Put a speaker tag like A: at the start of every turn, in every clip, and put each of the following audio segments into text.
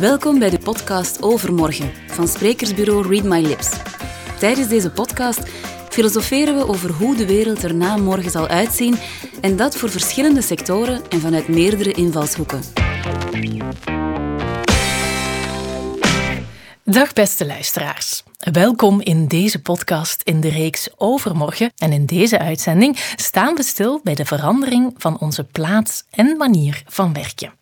A: Welkom bij de podcast Overmorgen van sprekersbureau Read My Lips. Tijdens deze podcast filosoferen we over hoe de wereld er na morgen zal uitzien en dat voor verschillende sectoren en vanuit meerdere invalshoeken.
B: Dag beste luisteraars. Welkom in deze podcast in de reeks Overmorgen. En in deze uitzending staan we stil bij de verandering van onze plaats en manier van werken.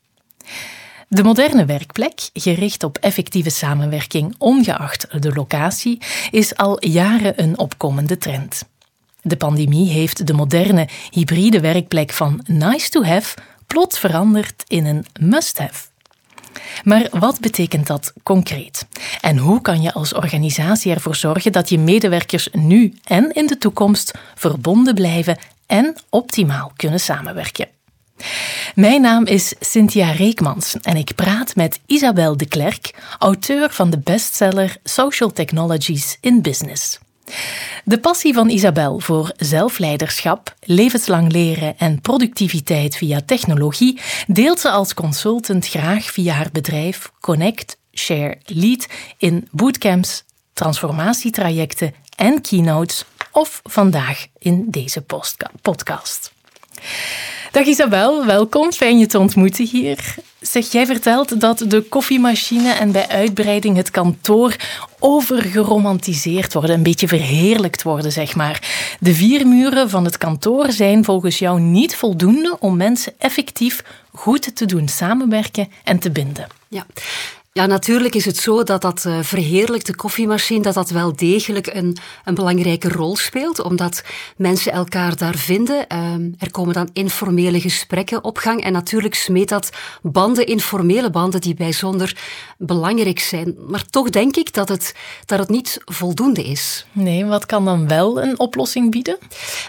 B: De moderne werkplek, gericht op effectieve samenwerking ongeacht de locatie, is al jaren een opkomende trend. De pandemie heeft de moderne hybride werkplek van nice to have plots veranderd in een must have. Maar wat betekent dat concreet? En hoe kan je als organisatie ervoor zorgen dat je medewerkers nu en in de toekomst verbonden blijven en optimaal kunnen samenwerken? Mijn naam is Cynthia Reekmans en ik praat met Isabel de Klerk, auteur van de bestseller Social Technologies in Business. De passie van Isabel voor zelfleiderschap, levenslang leren en productiviteit via technologie deelt ze als consultant graag via haar bedrijf Connect, Share, Lead in bootcamps, transformatietrajecten en keynotes of vandaag in deze podcast. Dag Isabel, welkom. Fijn je te ontmoeten hier. Zeg, jij vertelt dat de koffiemachine en bij uitbreiding het kantoor overgeromantiseerd worden, een beetje verheerlijkt worden, zeg maar. De vier muren van het kantoor zijn volgens jou niet voldoende om mensen effectief goed te doen samenwerken en te binden.
C: Ja. Ja, natuurlijk is het zo dat dat uh, verheerlijkte koffiemachine dat dat wel degelijk een, een belangrijke rol speelt, omdat mensen elkaar daar vinden. Uh, er komen dan informele gesprekken op gang en natuurlijk smeet dat banden, informele banden, die bijzonder belangrijk zijn. Maar toch denk ik dat het, dat het niet voldoende is.
B: Nee, wat kan dan wel een oplossing bieden?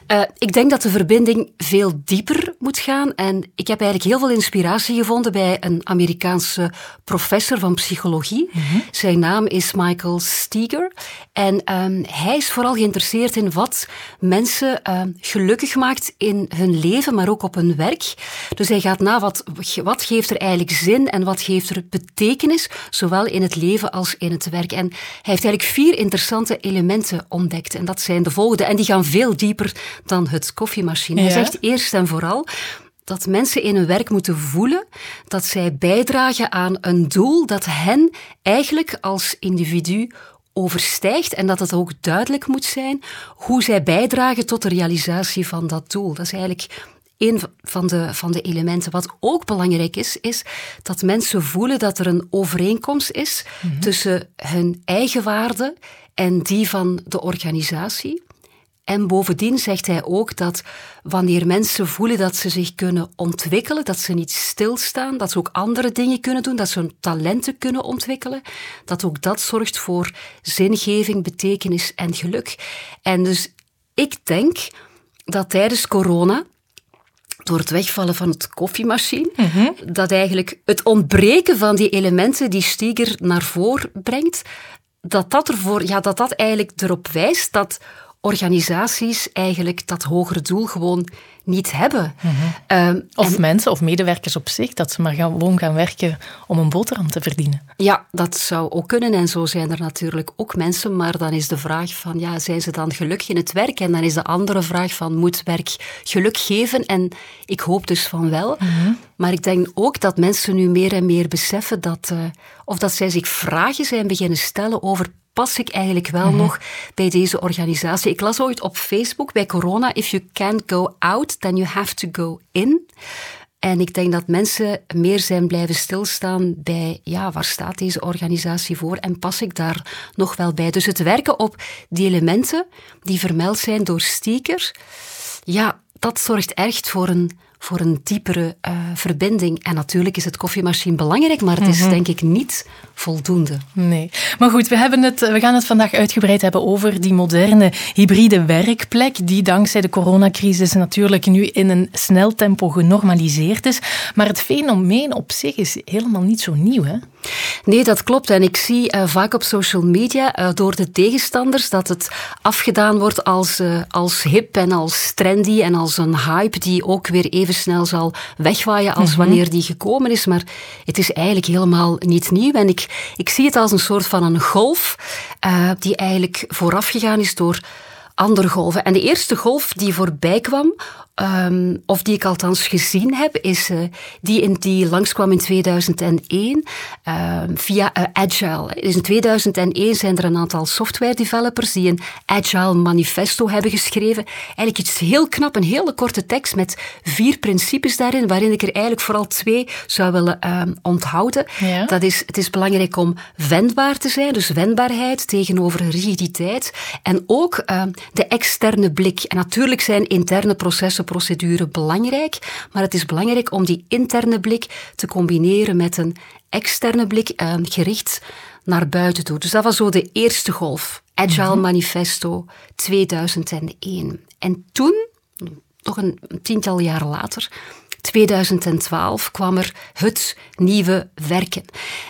C: Uh, ik denk dat de verbinding veel dieper moet gaan en ik heb eigenlijk heel veel inspiratie gevonden bij een Amerikaanse professor van psychologie. Mhm. Zijn naam is Michael Steger. En um, hij is vooral geïnteresseerd in wat mensen um, gelukkig maakt in hun leven, maar ook op hun werk. Dus hij gaat na wat, wat geeft er eigenlijk zin en wat geeft er betekenis, zowel in het leven als in het werk. En hij heeft eigenlijk vier interessante elementen ontdekt. En dat zijn de volgende. En die gaan veel dieper dan het koffiemachine. Hij zegt eerst en vooral dat mensen in hun werk moeten voelen dat zij bijdragen aan een doel dat hen eigenlijk als individu overstijgt en dat het ook duidelijk moet zijn hoe zij bijdragen tot de realisatie van dat doel. Dat is eigenlijk een van de, van de elementen. Wat ook belangrijk is, is dat mensen voelen dat er een overeenkomst is mhm. tussen hun eigen waarde en die van de organisatie. En bovendien zegt hij ook dat wanneer mensen voelen dat ze zich kunnen ontwikkelen, dat ze niet stilstaan, dat ze ook andere dingen kunnen doen, dat ze hun talenten kunnen ontwikkelen, dat ook dat zorgt voor zingeving, betekenis en geluk. En dus ik denk dat tijdens corona, door het wegvallen van het koffiemachine, mhm. dat eigenlijk het ontbreken van die elementen die Stieger naar voren brengt, dat dat, ervoor, ja, dat dat eigenlijk erop wijst dat organisaties eigenlijk dat hogere doel gewoon niet hebben.
B: Mhm. Ehm, of mensen of medewerkers op zich, dat ze maar gewoon gaan werken om een boterham te verdienen.
C: Ja, dat zou ook kunnen. En zo zijn er natuurlijk ook mensen. Maar dan is de vraag van, ja, zijn ze dan gelukkig in het werk? En dan is de andere vraag van, moet werk geluk geven? En ik hoop dus van wel. Mhm. Maar ik denk ook dat mensen nu meer en meer beseffen dat, uh, of dat zij zich vragen zijn beginnen stellen over pas ik eigenlijk wel mhm. nog bij deze organisatie. Ik las ooit op Facebook bij corona, if you can't go out, then you have to go in. En ik denk dat mensen meer zijn blijven stilstaan bij, ja, waar staat deze organisatie voor en pas ik daar nog wel bij? Dus het werken op die elementen die vermeld zijn door Stieker, ja, dat zorgt echt voor een, voor een diepere uh, verbinding. En natuurlijk is het koffiemachine belangrijk, maar het is mhm. denk ik niet voldoende.
B: Nee, maar goed, we, hebben het, we gaan het vandaag uitgebreid hebben over die moderne hybride werkplek, die dankzij de coronacrisis natuurlijk nu in een snel tempo genormaliseerd is. Maar het fenomeen op zich is helemaal niet zo nieuw, hè?
C: Nee, dat klopt. En ik zie uh, vaak op social media uh, door de tegenstanders dat het afgedaan wordt als, als hip en als trendy en als een hype die ook weer even snel zal wegwaaien als -hmm. wanneer die gekomen is. Maar het is eigenlijk helemaal niet nieuw. En ik, ik zie het als een soort van een golf die eigenlijk voorafgegaan is door andere golven. En de eerste golf die voorbij kwam, um, of die ik althans gezien heb, is uh, die in, die langskwam in 2001 uh, via uh, Agile. Dus in 2001 zijn er een aantal software developers die een Agile manifesto hebben geschreven. Eigenlijk iets heel knap, een hele korte tekst met vier principes daarin, waarin ik er eigenlijk vooral twee zou willen ehm, onthouden. Ja. Dat is, het is belangrijk om wendbaar te zijn, dus wendbaarheid tegenover rigiditeit. En ook ehm, de externe blik. En natuurlijk zijn interne processen procedure belangrijk, maar het is belangrijk om die interne blik te combineren met een externe blik uh, gericht naar buiten toe. Dus dat was zo de eerste golf. Agile mhm. Manifesto 2001. En toen, nog een tiental jaar later, 2012 kwam er het nieuwe werken.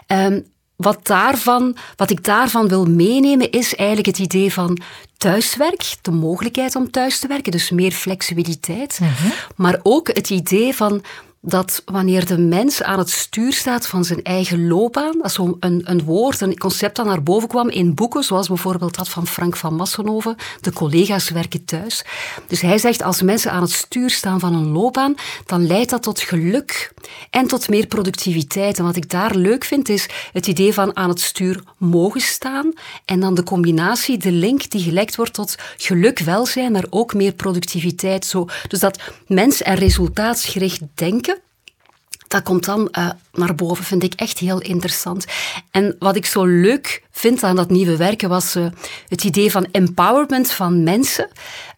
C: Um, wat, daarvan, wat ik daarvan wil meenemen is eigenlijk het idee van thuiswerk, de mogelijkheid om thuis te werken, dus meer flexibiliteit. Mhm. Maar ook het idee van dat wanneer de mens aan het stuur staat van zijn eigen loopbaan, als zo een, een woord, een concept dat naar boven kwam in boeken, zoals bijvoorbeeld dat van Frank van Massenhoven, De collega's werken thuis. Dus hij zegt, als mensen aan het stuur staan van een loopbaan, dan leidt dat tot geluk en tot meer productiviteit. En wat ik daar leuk vind, is het idee van aan het stuur mogen staan en dan de combinatie, de link die gelekt wordt tot geluk, welzijn, maar ook meer productiviteit. Zo. Dus dat mens- en resultaatsgericht denken dat komt dan uh, naar boven, vind ik echt heel interessant. En wat ik zo leuk vind aan dat nieuwe werken was uh, het idee van empowerment van mensen.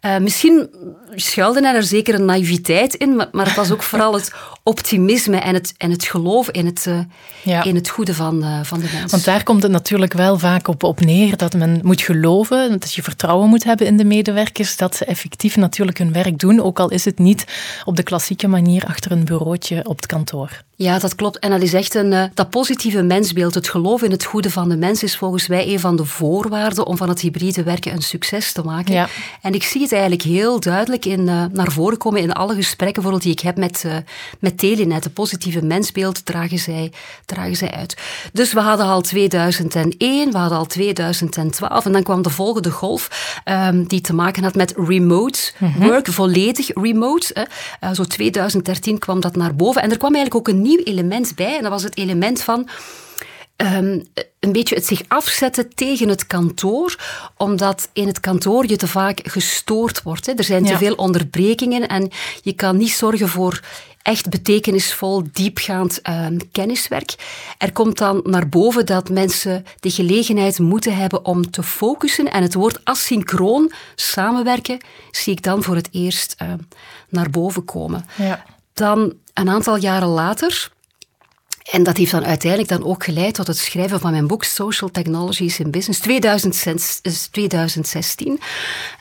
C: Uh, misschien schuilde er zeker een naïviteit in, maar, maar, het was ook vooral het optimisme en het, en het geloof in het, uh, ja. in het goede van, van de mensen.
B: Want daar komt het natuurlijk wel vaak op, op neer dat men moet geloven, dat je vertrouwen moet hebben in de medewerkers, dat ze effectief natuurlijk hun werk doen, ook al is het niet op de klassieke manier achter een bureautje op het kantoor.
C: Ja, dat klopt. En dat is echt een, dat positieve mensbeeld. Het geloof in het goede van de mens is volgens mij een van de voorwaarden om van het hybride werken een succes te maken. Ja. En ik zie het eigenlijk heel duidelijk in, uh, naar voren komen in alle gesprekken bijvoorbeeld die ik heb met, uh, met Telenet. Het positieve mensbeeld dragen zij, dragen zij uit. Dus we hadden al 2001, we hadden al 2012 en dan kwam de volgende golf um, die te maken had met remote mm work, volledig remote. zo 2013 kwam dat naar boven en er kwam eigenlijk ook een nieuw element bij. En dat was het element van um, een beetje het zich afzetten tegen het kantoor, omdat in het kantoor je te vaak gestoord wordt. Hè. Er zijn te veel onderbrekingen en je kan niet zorgen voor echt betekenisvol, diepgaand uh, kenniswerk. Er komt dan naar boven dat mensen de gelegenheid moeten hebben om te focussen. En het woord asynchroon samenwerken zie ik dan voor het eerst uh, naar boven komen. Ja. Dan een aantal jaren later en dat heeft dan uiteindelijk dan ook geleid tot het schrijven van mijn boek Social Technologies in Business 2016.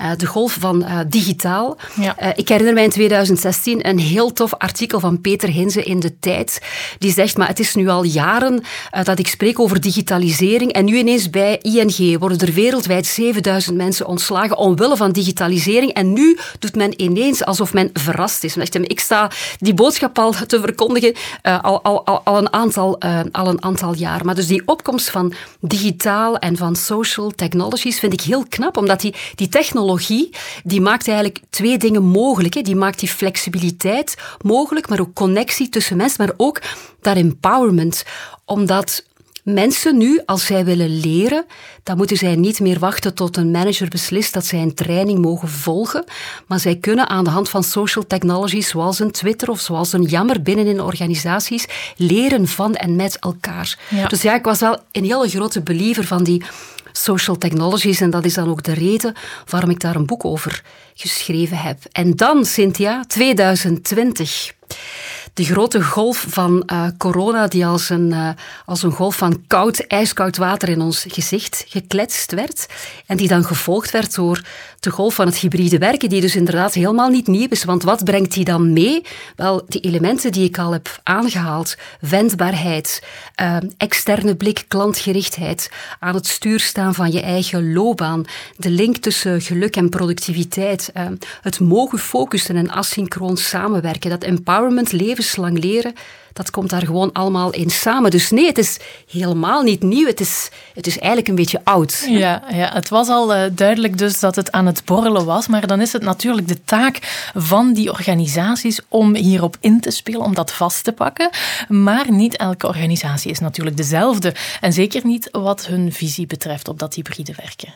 C: Uh, de golf van uh, digitaal. Ja. Uh, ik herinner mij in 2016 een heel tof artikel van Peter Hinze in De Tijd. Die zegt, maar het is nu al jaren dat ik spreek over digitalisering en nu ineens bij ING worden er wereldwijd 7000 mensen ontslagen omwille van digitalisering en nu doet men ineens alsof men verrast is. Ik sta die boodschap al te verkondigen al, al, al, al een aantal, uh, al een aantal jaar. Maar dus die opkomst van digitaal en van social technologies vind ik heel knap, omdat die, die technologie, die maakt eigenlijk twee dingen mogelijk. Hè. Die maakt die flexibiliteit mogelijk, maar ook connectie tussen mensen, maar ook dat empowerment. Omdat Mensen nu, als zij willen leren, dan moeten zij niet meer wachten tot een manager beslist dat zij een training mogen volgen, maar zij kunnen aan de hand van social technologies zoals een Twitter of zoals een Jammer binnen in organisaties leren van en met elkaar. Dus ja, ik was wel een hele grote believer van die social technologies. En dat is dan ook de reden waarom ik daar een boek over geschreven heb. En dan, Cynthia, 2020 de grote golf van uh, corona die als een, uh, als een golf van koud, ijskoud water in ons gezicht gekletst werd. En die dan gevolgd werd door de golf van het hybride werken, die dus inderdaad helemaal niet nieuw is. Want wat brengt die dan mee? Wel, die elementen die ik al heb aangehaald. Wendbaarheid, uh, externe blik, klantgerichtheid, aan het stuur staan van je eigen loopbaan, de link tussen geluk en productiviteit, het mogen focussen en asynchroon samenwerken, dat empowerment levens levenslang leren, dat komt daar gewoon allemaal in samen. Dus nee, het is helemaal niet nieuw. Het is, het is eigenlijk een beetje oud.
B: Ja, ja het was al uh, duidelijk dus dat het aan het borrelen was. Maar dan is het natuurlijk de taak van die organisaties om hierop in te spelen, om dat vast te pakken. Maar niet elke organisatie is natuurlijk dezelfde. En zeker niet wat hun visie betreft op dat hybride werken.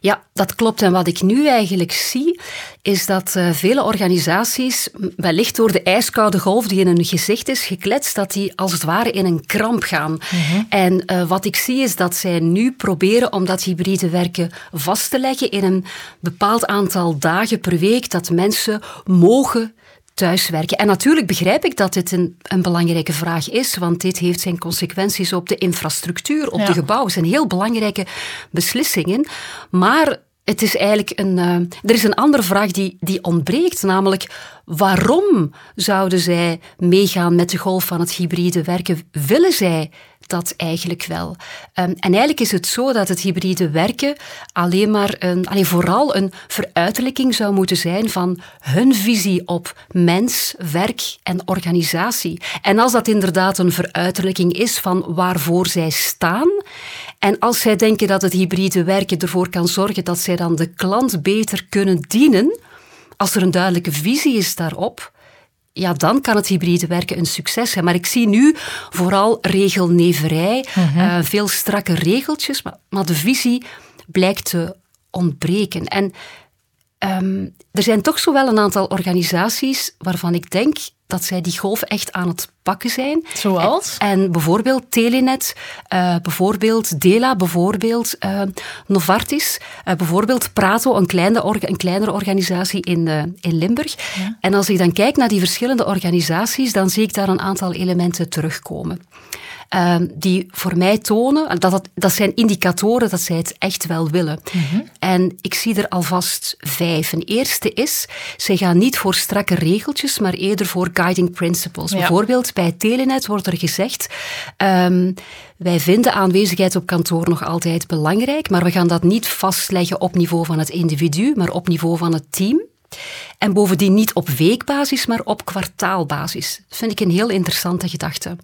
C: Ja, dat klopt. En wat ik nu eigenlijk zie, is dat uh, vele organisaties, wellicht door de ijskoude golf die in hun gezicht is gekletst, dat die als het ware in een kramp gaan. Mhm. En uh, wat ik zie is dat zij nu proberen om dat hybride werken vast te leggen in een bepaald aantal dagen per week, dat mensen mogen thuiswerken. En natuurlijk begrijp ik dat dit een, een belangrijke vraag is, want dit heeft zijn consequenties op de infrastructuur, op de gebouwen. Het zijn heel belangrijke beslissingen. Maar het is eigenlijk een. Uh, er is een andere vraag die, die ontbreekt, namelijk waarom zouden zij meegaan met de golf van het hybride werken? Willen zij dat eigenlijk wel. Um, en eigenlijk is het zo dat het hybride werken alleen maar een, alleen vooral een veruiterlijking zou moeten zijn van hun visie op mens, werk en organisatie. En als dat inderdaad een veruiterlijking is van waarvoor zij staan, en als zij denken dat het hybride werken ervoor kan zorgen dat zij dan de klant beter kunnen dienen, als er een duidelijke visie is daarop, ja, dan kan het hybride werken een succes zijn. Maar ik zie nu vooral regelneverij, mm veel strakke regeltjes, maar, maar, de visie blijkt te ontbreken. En um, er zijn toch zo wel een aantal organisaties waarvan ik denk dat zij die golf echt aan het pakken zijn.
B: Zoals?
C: En, en bijvoorbeeld Telenet, uh, bijvoorbeeld Dela, bijvoorbeeld uh, Novartis, uh, bijvoorbeeld Prato, een, kleine orga, een kleinere organisatie in, in Limburg. Ja. En als ik dan kijk naar die verschillende organisaties, dan zie ik daar een aantal elementen terugkomen. Ehm, die voor mij tonen, dat, dat, dat zijn indicatoren dat zij het echt wel willen. Mm En ik zie er alvast vijf. Een eerste is, zij gaan niet voor strakke regeltjes, maar eerder voor guiding principles. Bijvoorbeeld bij Telenet wordt er gezegd, um, wij vinden aanwezigheid op kantoor nog altijd belangrijk, maar we gaan dat niet vastleggen op niveau van het individu, maar op niveau van het team. En bovendien niet op weekbasis, maar op kwartaalbasis. Dat vind ik een heel interessante gedachte.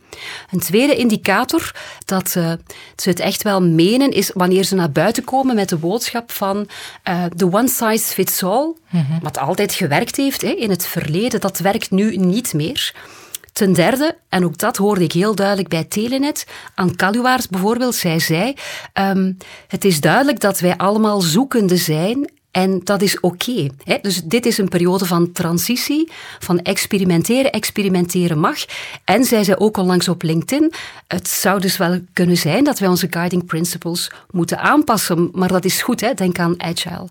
C: Een tweede indicator dat uh, ze het echt wel menen, is wanneer ze naar buiten komen met de boodschap van uh, the one size fits all, mm-hmm. wat altijd gewerkt heeft hè, in het verleden, dat werkt nu niet meer. Ten derde, en ook dat hoorde ik heel duidelijk bij Telenet, aan Kaluwaars bijvoorbeeld, zij zei, um, het is duidelijk dat wij allemaal zoekende zijn en dat is oké. Dus dit is een periode van transitie, van experimenteren. Experimenteren mag. En zij zei ook onlangs op LinkedIn, het zou dus wel kunnen zijn dat wij onze guiding principles moeten aanpassen. Maar dat is goed, hè? denk aan agile.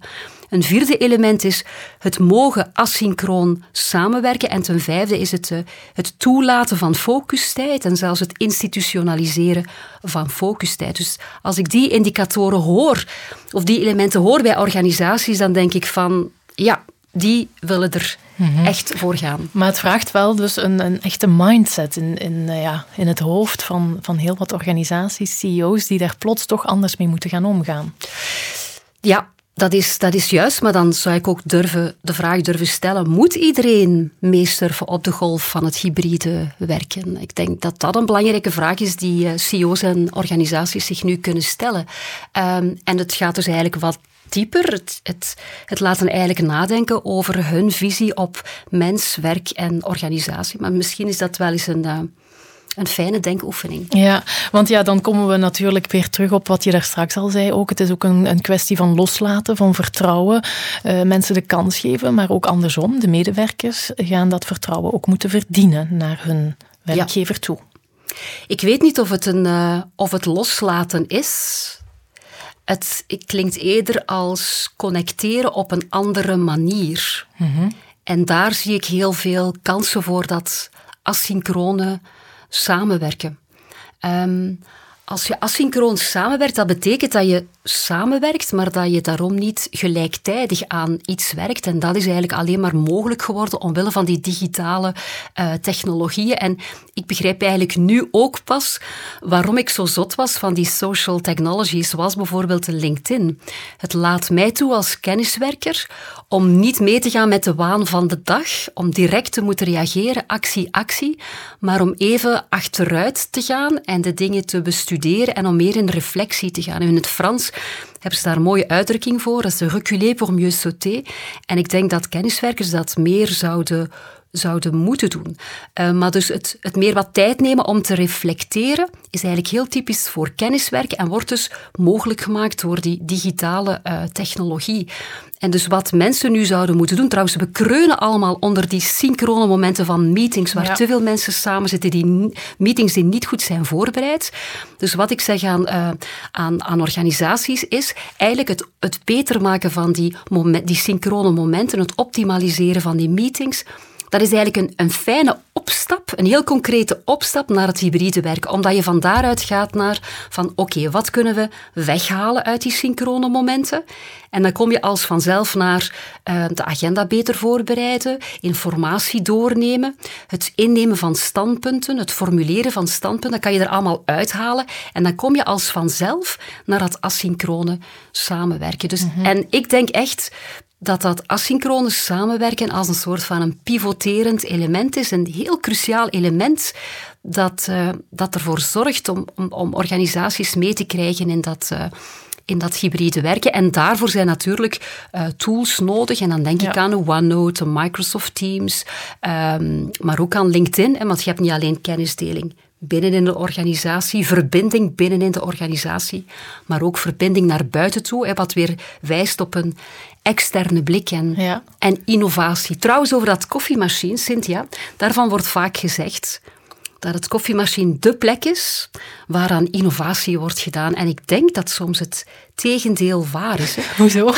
C: Een vierde element is het mogen asynchroon samenwerken. En ten vijfde is het, uh, het toelaten van focustijd en zelfs het institutionaliseren van focustijd. Dus als ik die indicatoren hoor, of die elementen hoor bij organisaties, dan denk ik van ja, die willen er mhm. echt voor gaan.
B: Maar het vraagt wel dus een, een echte mindset in, in, uh, ja, in het hoofd van, van heel wat organisaties, CEO's, die daar plots toch anders mee moeten gaan omgaan.
C: Ja, dat is, dat is juist, maar dan zou ik ook durven, de vraag durven stellen: moet iedereen meesurfen op de golf van het hybride werken? Ik denk dat dat een belangrijke vraag is die eh, CEO's en organisaties zich nu kunnen stellen. Um, en het gaat dus eigenlijk wat dieper. Het, het, het laten eigenlijk nadenken over hun visie op mens, werk en organisatie. Maar misschien is dat wel eens een. Een fijne denkoefening.
B: Ja, want ja, dan komen we natuurlijk weer terug op wat je daar straks al zei. Ook, het is ook een, een kwestie van loslaten, van vertrouwen. Uh, mensen de kans geven, maar ook andersom. De medewerkers gaan dat vertrouwen ook moeten verdienen naar hun werkgever toe.
C: Ik weet niet of het, een, uh, of het loslaten is. Het klinkt eerder als connecteren op een andere manier. En daar zie ik heel veel kansen voor dat asynchrone samenwerken. Ehm, als je asynchroon samenwerkt, dat betekent dat je samenwerkt, maar dat je daarom niet gelijktijdig aan iets werkt. En dat is eigenlijk alleen maar mogelijk geworden omwille van die digitale uh, technologieën. En ik begrijp eigenlijk nu ook pas waarom ik zo zot was van die social technologies, zoals bijvoorbeeld LinkedIn. Het laat mij toe als kenniswerker om niet mee te gaan met de waan van de dag, om direct te moeten reageren, actie, actie, maar om even achteruit te gaan en de dingen te bestuderen en om meer in reflectie te gaan. in het Frans hebben ze daar een mooie uitdrukking voor, dat is de reculer pour mieux sauter. En ik denk dat kenniswerkers dat meer zouden zouden moeten doen. Uh, maar dus het, het meer wat tijd nemen om te reflecteren is eigenlijk heel typisch voor kenniswerken en wordt dus mogelijk gemaakt door die digitale uh, technologie. En dus wat mensen nu zouden moeten doen, trouwens, we kreunen allemaal onder die synchrone momenten van meetings, waar ja. te veel mensen samen zitten, die meetings die niet goed zijn voorbereid. Dus wat ik zeg aan, uh, aan, aan organisaties is eigenlijk het, het beter maken van die, moment, die synchrone momenten, het optimaliseren van die meetings dat is eigenlijk een, een fijne opstap, een heel concrete opstap naar het hybride werken. Omdat je van daaruit gaat naar van oké, wat kunnen we weghalen uit die synchrone momenten? En dan kom je als vanzelf naar uh, de agenda beter voorbereiden, informatie doornemen, het innemen van standpunten, het formuleren van standpunten, dat kan je er allemaal uithalen. En dan kom je als vanzelf naar dat asynchrone samenwerken. Dus, mm -hmm. En ik denk echt, dat dat asynchrone samenwerken als een soort van een pivoterend element is, een heel cruciaal element dat, uh, dat ervoor zorgt om, om, om, organisaties mee te krijgen in dat, uh, in dat hybride werken. En daarvoor zijn natuurlijk uh, tools nodig. En dan denk ja. ik aan OneNote, Microsoft Teams, um, maar ook aan LinkedIn. Want je hebt niet alleen kennisdeling binnen in de organisatie, verbinding binnen in de organisatie, maar ook verbinding naar buiten toe, wat weer wijst op een externe blik en, ja. en innovatie. Trouwens, over dat koffiemachine, Cynthia, daarvan wordt vaak gezegd dat het koffiemachine de plek is waaraan innovatie wordt gedaan. En ik denk dat soms het tegendeel waar is. Hè.
B: Hoezo?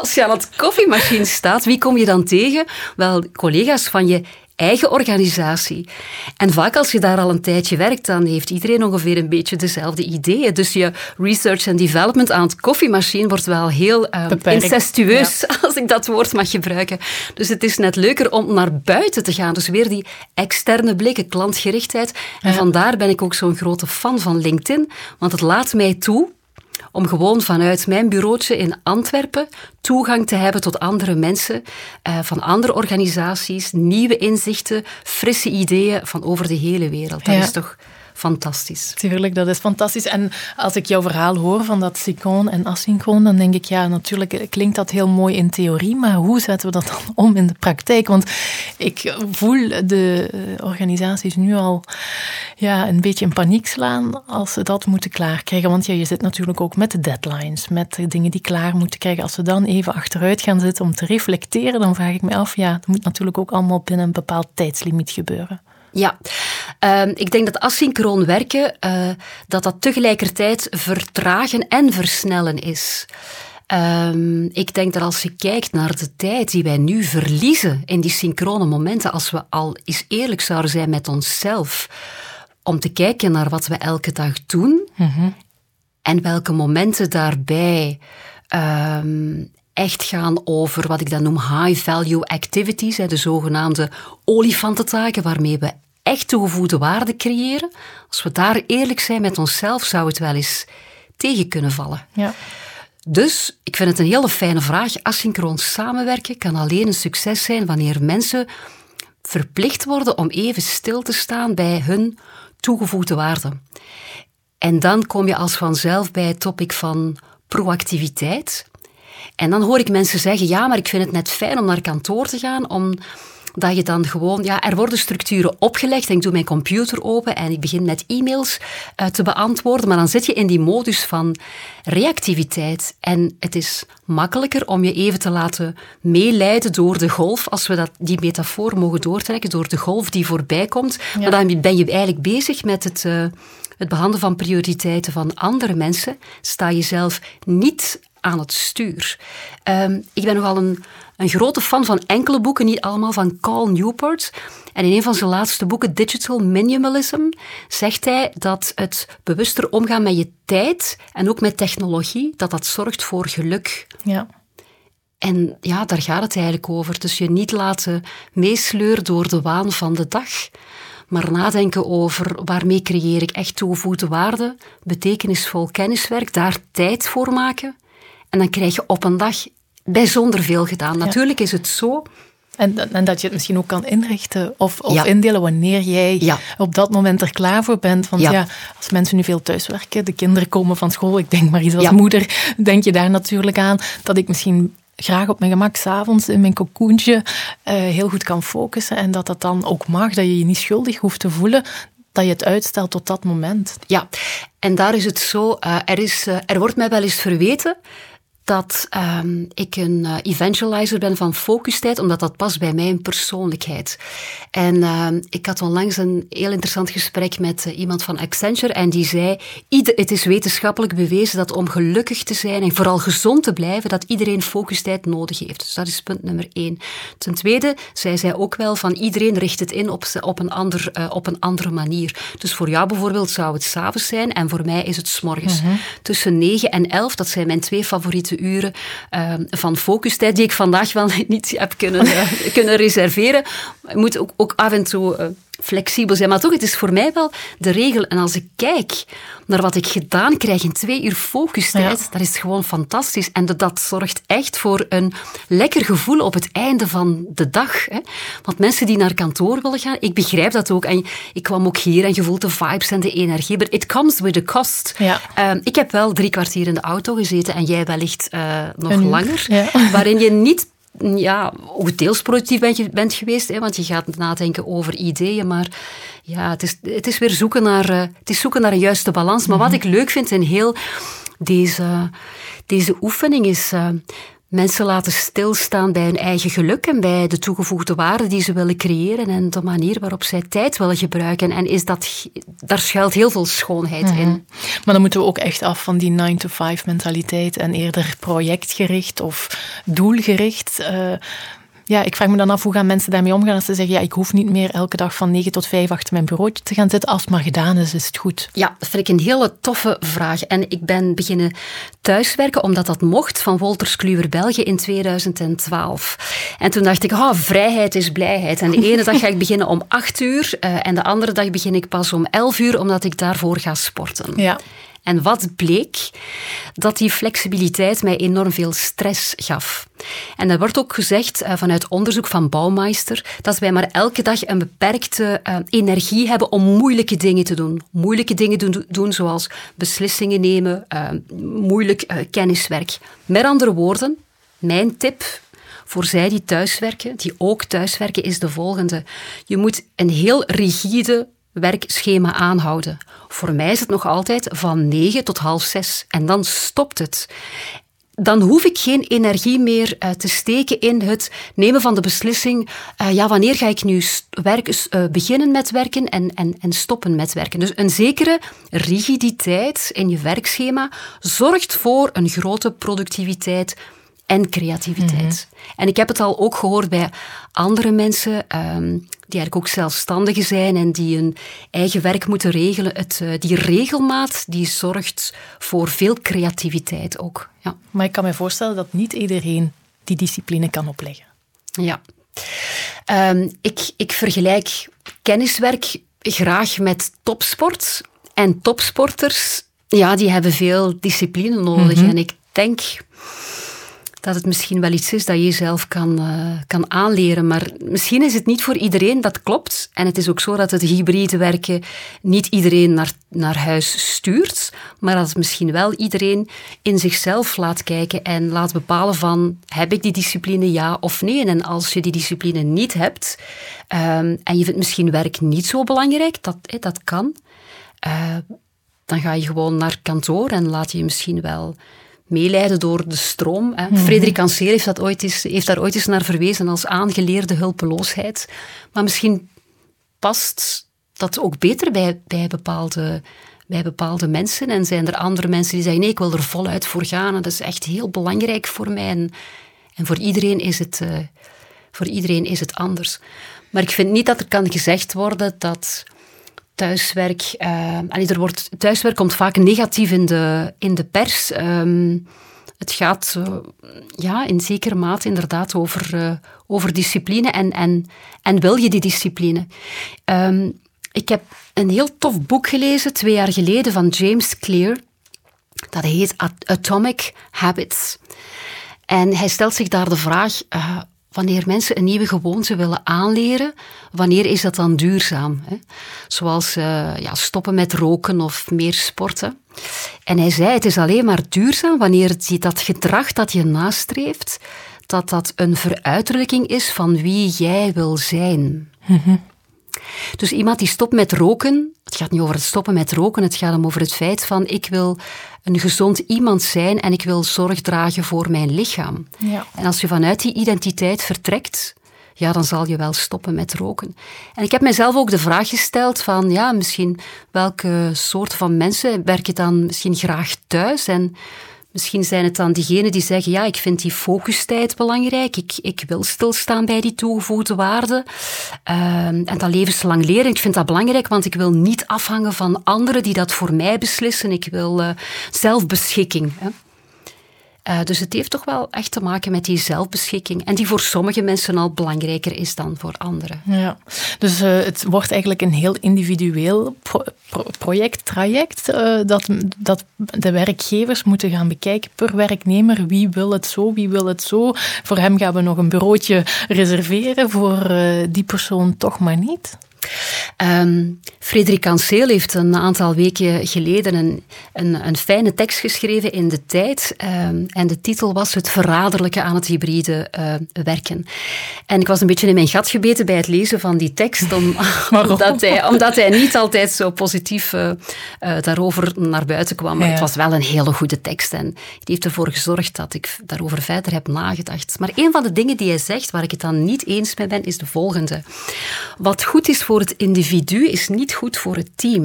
C: Als je aan het koffiemachine staat, wie kom je dan tegen? Wel, collega's van je eigen organisatie. En vaak als je daar al een tijdje werkt, dan heeft iedereen ongeveer een beetje dezelfde ideeën. Dus je research en development aan het koffiemachine wordt wel heel uh, incestueus, ja. als ik dat woord mag gebruiken. Dus het is net leuker om naar buiten te gaan. Dus weer die externe blikken, klantgerichtheid. En ja. vandaar ben ik ook zo'n grote fan van LinkedIn, want het laat mij toe om gewoon vanuit mijn bureautje in Antwerpen toegang te hebben tot andere mensen uh, van andere organisaties, nieuwe inzichten, frisse ideeën van over de hele wereld. Dat ja. is toch fantastisch.
B: Tuurlijk, dat is fantastisch. En als ik jouw verhaal hoor van dat synchroon en asynchroon, dan denk ik, ja, natuurlijk klinkt dat heel mooi in theorie, maar hoe zetten we dat dan om in de praktijk? Want ik voel de organisaties nu al ja, een beetje in paniek slaan als ze dat moeten klaarkrijgen. Want ja, je zit natuurlijk ook met de deadlines, met de dingen die klaar moeten krijgen. Als ze dan even achteruit gaan zitten om te reflecteren, dan vraag ik me af, ja, dat moet natuurlijk ook allemaal binnen een bepaald tijdslimiet gebeuren.
C: Ja, uh, ik denk dat asynchroon werken, uh, dat dat tegelijkertijd vertragen en versnellen is. Um, ik denk dat als je kijkt naar de tijd die wij nu verliezen in die synchrone momenten, als we al eens eerlijk zouden zijn met onszelf, om te kijken naar wat we elke dag doen mm -hmm. en welke momenten daarbij um, echt gaan over wat ik dan noem high-value activities, de zogenaamde olifantentaken, waarmee we echt toegevoegde waarde creëren. Als we daar eerlijk zijn met onszelf, zou het wel eens tegen kunnen vallen.
B: Ja.
C: Dus ik vind het een hele fijne vraag. Asynchroon samenwerken kan alleen een succes zijn wanneer mensen verplicht worden om even stil te staan bij hun toegevoegde waarde. En dan kom je als vanzelf bij het topic van proactiviteit. En dan hoor ik mensen zeggen: ja, maar ik vind het net fijn om naar kantoor te gaan, om dat je dan gewoon, ja, er worden structuren opgelegd en ik doe mijn computer open en ik begin met e-mails uh, te beantwoorden, maar dan zit je in die modus van reactiviteit en het is makkelijker om je even te laten meeleiden door de golf, als we dat, die metafoor mogen doortrekken, door de golf die voorbij komt. Ja. Maar dan ben je eigenlijk bezig met het, uh, het behandelen van prioriteiten van andere mensen, sta je zelf niet aan het stuur. Ehm, ik ben nogal een, een grote fan van enkele boeken, niet allemaal, van Carl Newport. En in een van zijn laatste boeken, Digital Minimalism, zegt hij dat het bewuster omgaan met je tijd en ook met technologie, dat dat zorgt voor geluk.
B: Ja.
C: En ja, daar gaat het eigenlijk over. Dus je niet laten meesleuren door de waan van de dag, maar nadenken over waarmee creëer ik echt toegevoegde waarde, betekenisvol kenniswerk, daar tijd voor maken. En dan krijg je op een dag bijzonder veel gedaan. Natuurlijk is het zo
B: en, en, dat je het misschien ook kan inrichten of, of indelen wanneer jij op dat moment er klaar voor bent. Want ja. als mensen nu veel thuiswerken, de kinderen komen van school, ik denk maar iets als moeder, denk je daar natuurlijk aan dat ik misschien graag op mijn gemak s'avonds in mijn cocoentje uh, heel goed kan focussen. En dat dat dan ook mag, dat je je niet schuldig hoeft te voelen dat je het uitstelt tot dat moment.
C: Ja, en daar is het zo, uh, er, is, uh, er wordt mij wel eens verweten dat um, ik een uh, evangelizer ben van focustijd, omdat dat past bij mijn persoonlijkheid. En uh, ik had onlangs een heel interessant gesprek met uh, iemand van Accenture en die zei, het is wetenschappelijk bewezen dat om gelukkig te zijn en vooral gezond te blijven, dat iedereen focustijd nodig heeft. Dus dat is punt nummer één. Ten tweede zei zij ook wel van iedereen richt het in op, op, een, ander, uh, op een andere manier. Dus voor jou bijvoorbeeld zou het s'avonds zijn en voor mij is het s'morgens. Mm -hmm. Tussen 9 en 11, dat zijn mijn twee favoriete uren uh, van focustijd, die ik vandaag wel niet heb kunnen, uh, kunnen reserveren. Ik moet ook, ook af en toe uh, flexibel zijn. Maar toch, het is voor mij wel de regel. En als ik kijk naar wat ik gedaan krijg in twee uur focustijd, ja. dat is gewoon fantastisch. En dat zorgt echt voor een lekker gevoel op het einde van de dag. Hè. Want mensen die naar kantoor willen gaan, ik begrijp dat ook. En ik kwam ook hier en je voelt de vibes en de energie. But it comes with a cost.
B: Ja.
C: Uh, ik heb wel drie kwartier in de auto gezeten en jij wellicht uh, nog een langer. Ja. Waarin je niet ja, ook deels productief bent, bent geweest, hè, want je gaat nadenken over ideeën, maar ja, het is, het is weer zoeken naar, uh, het is zoeken naar een juiste balans. Maar wat ik leuk vind in heel deze, deze oefening is uh, mensen laten stilstaan bij hun eigen geluk en bij de toegevoegde waarde die ze willen creëren en de manier waarop zij tijd willen gebruiken. En is dat, daar schuilt heel veel schoonheid mm -hmm. in.
B: Maar dan moeten we ook echt af van die 9-to-5 mentaliteit en eerder projectgericht of doelgericht. Uh, ja, ik vraag me dan af hoe gaan mensen daarmee omgaan als ze zeggen, ja, ik hoef niet meer elke dag van 9 tot 5 achter mijn bureautje te gaan zitten. Als het maar gedaan is, is het goed.
C: Ja, dat vind ik een hele toffe vraag. En ik ben beginnen thuiswerken omdat dat mocht van Wolters Kluwer België in 2012. En toen dacht ik, oh, vrijheid is blijheid. En de ene dag ga ik beginnen om 8 uur uh, en de andere dag begin ik pas om 11 uur omdat ik daarvoor ga sporten.
B: Ja.
C: En wat bleek? Dat die flexibiliteit mij enorm veel stress gaf. En er wordt ook gezegd uh, vanuit onderzoek van Bouwmeister dat wij maar elke dag een beperkte uh, energie hebben om moeilijke dingen te doen. Moeilijke dingen doen, doen zoals beslissingen nemen, uh, moeilijk kenniswerk. Met andere woorden, mijn tip voor zij die thuiswerken, die ook thuiswerken, is de volgende. Je moet een heel rigide werkschema aanhouden. Voor mij is het nog altijd van 9 tot half 6 en dan stopt het. Dan hoef ik geen energie meer uh, te steken in het nemen van de beslissing. Uh, ja, wanneer ga ik nu werk, uh, beginnen met werken en, en, en stoppen met werken? Dus een zekere rigiditeit in je werkschema zorgt voor een grote productiviteit en creativiteit. Mm -hmm. En ik heb het al ook gehoord bij andere mensen. Um, die eigenlijk ook zelfstandigen zijn en die hun eigen werk moeten regelen. Het, uh, die regelmaat die zorgt voor veel creativiteit ook. Ja.
B: Maar ik kan me voorstellen dat niet iedereen die discipline kan opleggen.
C: Ja. Um, ik, ik vergelijk kenniswerk graag met topsport. En topsporters, ja, die hebben veel discipline nodig. Mm -hmm. En ik denk dat het misschien wel iets is dat je jezelf kan, uh, kan aanleren. Maar misschien is het niet voor iedereen, dat klopt. En het is ook zo dat het hybride werken niet iedereen naar, naar huis stuurt, maar dat het misschien wel iedereen in zichzelf laat kijken en laat bepalen van, heb ik die discipline ja of nee? En als je die discipline niet hebt, um, en je vindt misschien werk niet zo belangrijk, dat, eh, dat kan, uh, dan ga je gewoon naar kantoor en laat je misschien wel meeleiden door de stroom. Hè. Mm -hmm. Frederik Anseer heeft, dat ooit eens, heeft daar ooit eens naar verwezen als aangeleerde hulpeloosheid. Maar misschien past dat ook beter bij, bij bepaalde bij bepaalde mensen. En zijn er andere mensen die zeggen, nee, ik wil er voluit voor gaan. En dat is echt heel belangrijk voor mij. En, en voor, iedereen is het, uh, voor iedereen is het anders. Maar ik vind niet dat er kan gezegd worden dat thuiswerk... Uh, er wordt, thuiswerk komt vaak negatief in de, in de pers. Um, het gaat uh, ja, in zekere mate inderdaad over, uh, over discipline en, en, en wil je die discipline. Um, ik heb een heel tof boek gelezen twee jaar geleden van James Clear. Dat heet Atomic Habits. En hij stelt zich daar de vraag: wanneer mensen een nieuwe gewoonte willen aanleren, wanneer is dat dan duurzaam? Hè? Zoals uh, ja, stoppen met roken of meer sporten. En hij zei: het is alleen maar duurzaam wanneer dat gedrag dat je nastreeft, dat dat een veruiterlijking is van wie jij wil zijn. Mm dus iemand die stopt met roken, het gaat niet over het stoppen met roken, het gaat om over het feit van ik wil een gezond iemand zijn en ik wil zorg dragen voor mijn lichaam. Ja. En als je vanuit die identiteit vertrekt, ja, dan zal je wel stoppen met roken. En ik heb mezelf ook de vraag gesteld van, ja, misschien welke soort van mensen werk je dan misschien graag thuis en Misschien zijn het dan diegenen die zeggen, ja, ik vind die focustijd belangrijk, ik, ik wil stilstaan bij die toegevoegde waarde. Uh, en dat levenslang leren, ik vind dat belangrijk, want ik wil niet afhangen van anderen die dat voor mij beslissen. Ik wil uh, zelfbeschikking. Hè. Uh, dus het heeft toch wel echt te maken met die zelfbeschikking. En die voor sommige mensen al belangrijker is dan voor anderen.
B: Ja, dus uh, het wordt eigenlijk een heel individueel pro pro project, traject, uh, dat, dat de werkgevers moeten gaan bekijken per werknemer. Wie wil het zo, wie wil het zo. Voor hem gaan we nog een bureautje reserveren, voor die persoon toch maar niet.
C: Um, Frederik Anseel heeft een aantal weken geleden een, een, een fijne tekst geschreven in de tijd. Um, en de titel was Het verraderlijke aan het hybride uh, werken. En ik was een beetje in mijn gat gebeten bij het lezen van die tekst, om, omdat, hij, omdat hij niet altijd zo positief uh, uh, daarover naar buiten kwam. Maar ja. het was wel een hele goede tekst. En die heeft ervoor gezorgd dat ik daarover verder heb nagedacht. Maar een van de dingen die hij zegt, waar ik het dan niet eens mee ben, is de volgende. Wat goed is voor voor het individu is niet goed voor het team.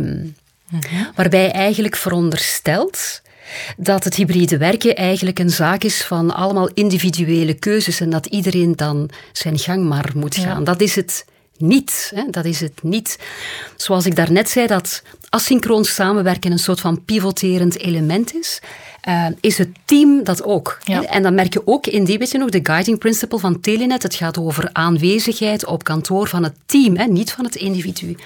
C: Mhm. Waarbij eigenlijk veronderstelt dat het hybride werken eigenlijk een zaak is van allemaal individuele keuzes en dat iedereen dan zijn gang maar moet gaan. Dat is het niet. Hè? Dat is het niet. Zoals ik daarnet zei, dat asynchroon samenwerken een soort van pivoterend element is, uh, is het team dat ook. En dan merk je ook in die, weet je nog, de guiding principle van Telenet. Het gaat over aanwezigheid op kantoor van het team, hè, niet van het individu.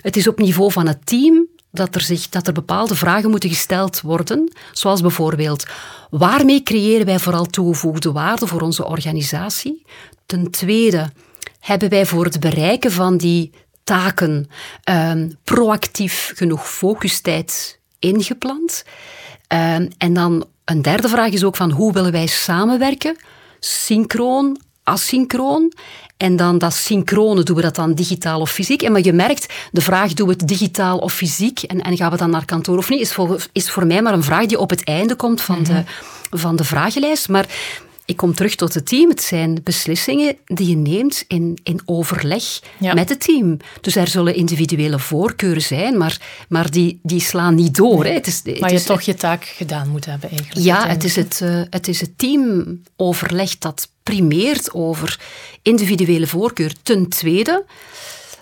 C: Het is op niveau van het team dat er, zich, dat er bepaalde vragen moeten gesteld worden, zoals bijvoorbeeld, waarmee creëren wij vooral toegevoegde waarde voor onze organisatie? Ten tweede, hebben wij voor het bereiken van die taken um, proactief genoeg focustijd ingepland? Um, en dan een derde vraag is ook van hoe willen wij samenwerken? Synchroon, asynchroon. En dan dat synchrone, doen we dat dan digitaal of fysiek? En maar je merkt, de vraag, doen we het digitaal of fysiek? En, en gaan we dan naar kantoor of niet? Is voor, is voor mij maar een vraag die op het einde komt van, de, mhm. van de vragenlijst. Maar ik kom terug tot het team. Het zijn beslissingen die je neemt in, in overleg met het team. Dus er zullen individuele voorkeuren zijn, maar, maar die, die slaan niet door. Hè. Het is,
B: het maar je is, toch je taak gedaan moet hebben eigenlijk.
C: Ja, het is het, uh, het is het teamoverleg dat primeert over individuele voorkeur. Ten tweede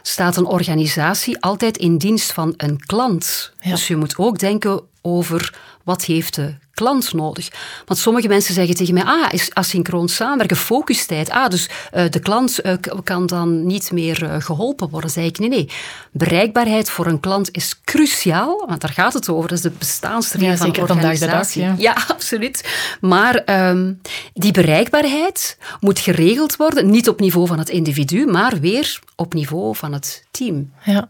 C: staat een organisatie altijd in dienst van een klant. Dus je moet ook denken over wat heeft de klant nodig. Want sommige mensen zeggen tegen mij, ah, is asynchroon samenwerken, focustijd. Ah, dus uh, de klant uh, kan dan niet meer uh, geholpen worden. Zeg ik, nee, nee. Bereikbaarheid voor een klant is cruciaal, want daar gaat het over. Dat is de bestaansreden ja, van de organisatie. Dag, ja. ja. absoluut. Maar um, die bereikbaarheid moet geregeld worden, niet op niveau van het individu, maar weer op niveau van het team.
B: Ja.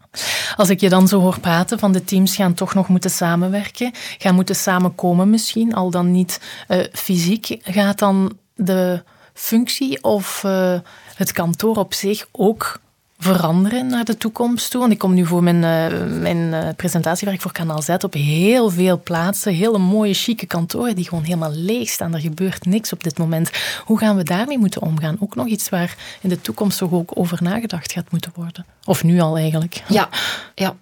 B: Als ik je dan zo hoor praten van de teams gaan toch nog moeten samenwerken, gaan moeten samenkomen misschien, al dan niet uh, fysiek, gaat dan de functie of uh, het kantoor op zich ook veranderen naar de toekomst toe? Want ik kom nu voor mijn, uh, mijn presentatiewerk voor Kanaal Z op heel veel plaatsen. Hele mooie, chique kantoren die gewoon helemaal leeg staan. Er gebeurt niks op dit moment. Hoe gaan we daarmee moeten omgaan? Ook nog iets waar in de toekomst toch ook over nagedacht gaat moeten worden. Of nu al eigenlijk.
C: Ja, ja.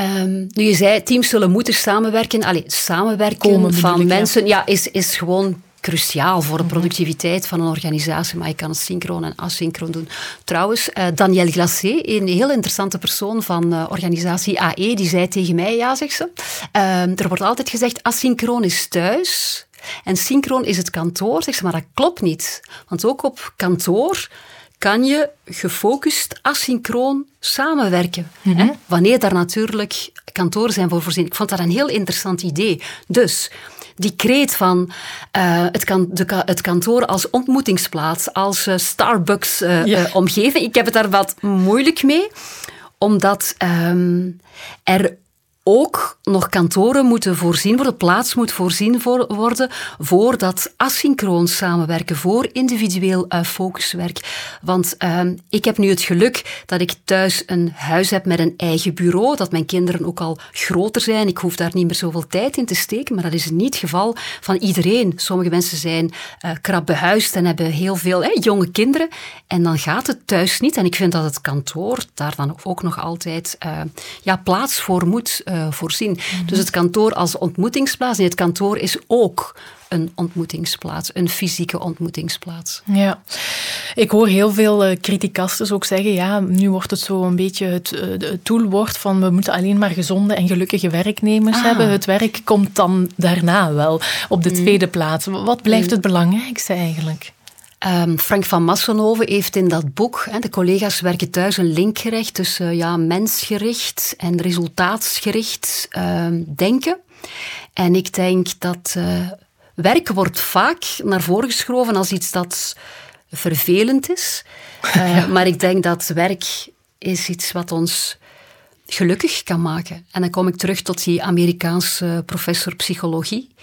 C: Um, nu, je zei, teams zullen moeten samenwerken. Allee, samenwerken van mensen ja. is, is gewoon cruciaal voor de mhm. productiviteit van een organisatie, maar je kan het synchroon en asynchroon doen. Trouwens, uh, Danielle Glacé, een heel interessante persoon van uh, organisatie AE, die zei tegen mij, ja, zegt ze, uh, er wordt altijd gezegd, asynchroon is thuis en synchroon is het kantoor. Zegt ze, maar dat klopt niet. Want ook op kantoor kan je gefocust asynchroon samenwerken. hè? Mhm. Wanneer daar natuurlijk kantoren zijn voor voorzien. Ik vond dat een heel interessant idee. Dus die kreet van uh, het, kan, de, het, kantoor als ontmoetingsplaats, als uh, Starbucks-omgeving. Uh, Ik heb het daar wat moeilijk mee, omdat um, er ook nog kantoren moeten voorzien worden, plaats moet voorzien voor, worden voor dat asynchroon samenwerken, voor individueel uh, focuswerk. Want uh, ik heb nu het geluk dat ik thuis een huis heb met een eigen bureau, dat mijn kinderen ook al groter zijn. Ik hoef daar niet meer zoveel tijd in te steken, maar dat is niet het geval van iedereen. Sommige mensen zijn uh, krap behuisd en hebben heel veel jonge kinderen en dan gaat het thuis niet. En ik vind dat het kantoor daar dan ook nog altijd ja, plaats voor moet uh, voorzien. Dus het kantoor als ontmoetingsplaats, en het kantoor is ook een ontmoetingsplaats, een fysieke ontmoetingsplaats.
B: Ja, ik hoor heel veel uh, criticasters ook zeggen, ja, nu wordt het zo een beetje het, uh, van we moeten alleen maar gezonde en gelukkige werknemers ah. hebben. Het werk komt dan daarna wel op de mm. tweede plaats. Wat blijft mm. het belangrijkste eigenlijk?
C: Um, Frank van Massenhoven heeft in dat boek, hè, de collega's werken thuis, een link gerecht tussen ja, mensgericht en resultaatsgericht uh, denken. En ik denk dat uh, werk wordt vaak naar voren geschoven als iets dat vervelend is. Uh, Maar ik denk dat werk is iets wat ons gelukkig kan maken. En dan kom ik terug tot die Amerikaanse professor psychologie.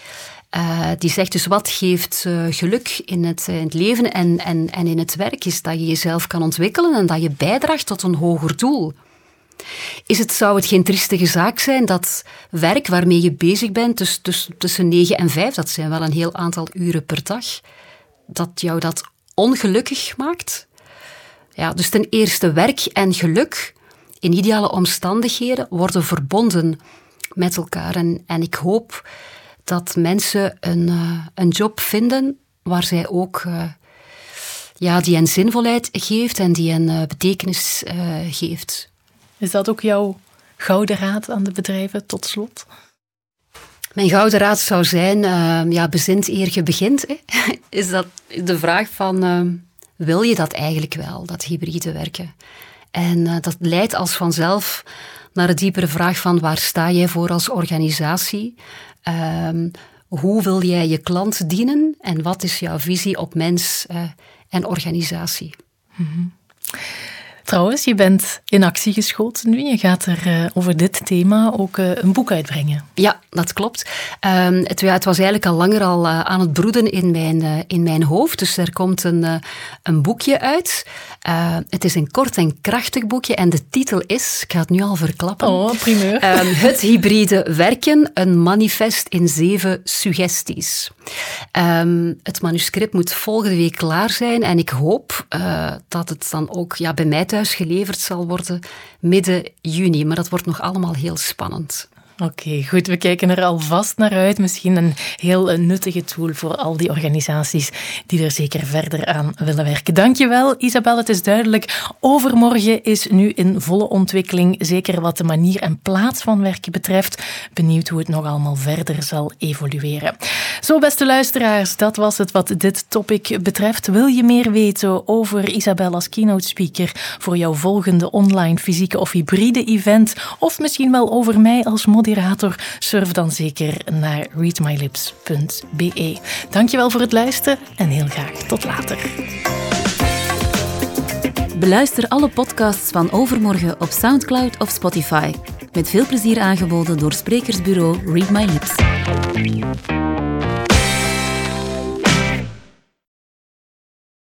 C: Uh, die zegt dus wat geeft uh, geluk in het, in het leven en, en, en in het werk is dat je jezelf kan ontwikkelen en dat je bijdraagt tot een hoger doel. Is het, zou het geen triestige zaak zijn dat werk waarmee je bezig bent, dus, dus tussen 9 en 5, dat zijn wel een heel aantal uren per dag, dat jou dat ongelukkig maakt? Ja, dus ten eerste werk en geluk in ideale omstandigheden worden verbonden met elkaar. En, en ik hoop dat mensen een, uh, een job vinden waar zij ook uh, ja, die een zinvolheid geeft en die een uh, betekenis geeft.
B: Is dat ook jouw gouden raad aan de bedrijven tot slot?
C: Mijn gouden raad zou zijn, ja, bezint eer je begint. Hè. Is dat de vraag van, wil je dat eigenlijk wel, dat hybride werken? En dat leidt als vanzelf naar de diepere vraag van waar sta jij voor als organisatie? Um, hoe wil jij je klant dienen en wat is jouw visie op mens uh, en organisatie? -hmm.
B: Trouwens, je bent in actie geschoten nu. Je gaat er uh, over dit thema ook uh, een boek uitbrengen.
C: Ja, dat klopt. Um, het, ja, het, was eigenlijk al langer al uh, aan het broeden in mijn, in mijn hoofd. Dus er komt een, een boekje uit. het is een kort en krachtig boekje en de titel is, ik ga het nu al verklappen.
B: Oh, primeur. Um,
C: het hybride werken, een manifest in zeven suggesties. Um, het manuscript moet volgende week klaar zijn en ik hoop dat het dan ook ja, bij mij thuis geleverd zal worden midden juni. Maar dat wordt nog allemaal heel spannend.
B: Oké, goed. We kijken er alvast naar uit. Misschien een heel nuttige tool voor al die organisaties die er zeker verder aan willen werken. Dankjewel, Isabel. Het is duidelijk. Overmorgen is nu in volle ontwikkeling, zeker wat de manier en plaats van werken betreft. Benieuwd hoe het nog allemaal verder zal evolueren. Zo, beste luisteraars, dat was het wat dit topic betreft. Wil je meer weten over Isabel als keynote speaker voor jouw volgende online, fysieke of hybride event? Of misschien wel over mij als moderator? Surf dan zeker naar readmylips.be. Dankjewel voor het luisteren en heel graag tot later.
A: Beluister alle podcasts van Overmorgen op Soundcloud of Spotify. Met veel plezier aangeboden door sprekersbureau Read My Lips.